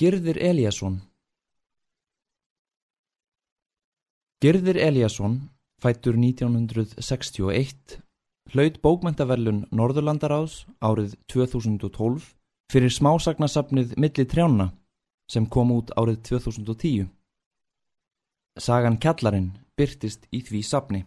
Girðir Eliasson Girðir Eliasson, fættur 1961, hlaut bókmentaverlun Norðurlandaráðs árið 2012 fyrir smásagnasafnið Milli trjána sem kom út árið 2010. Sagan Kjallarinn byrtist í því safni.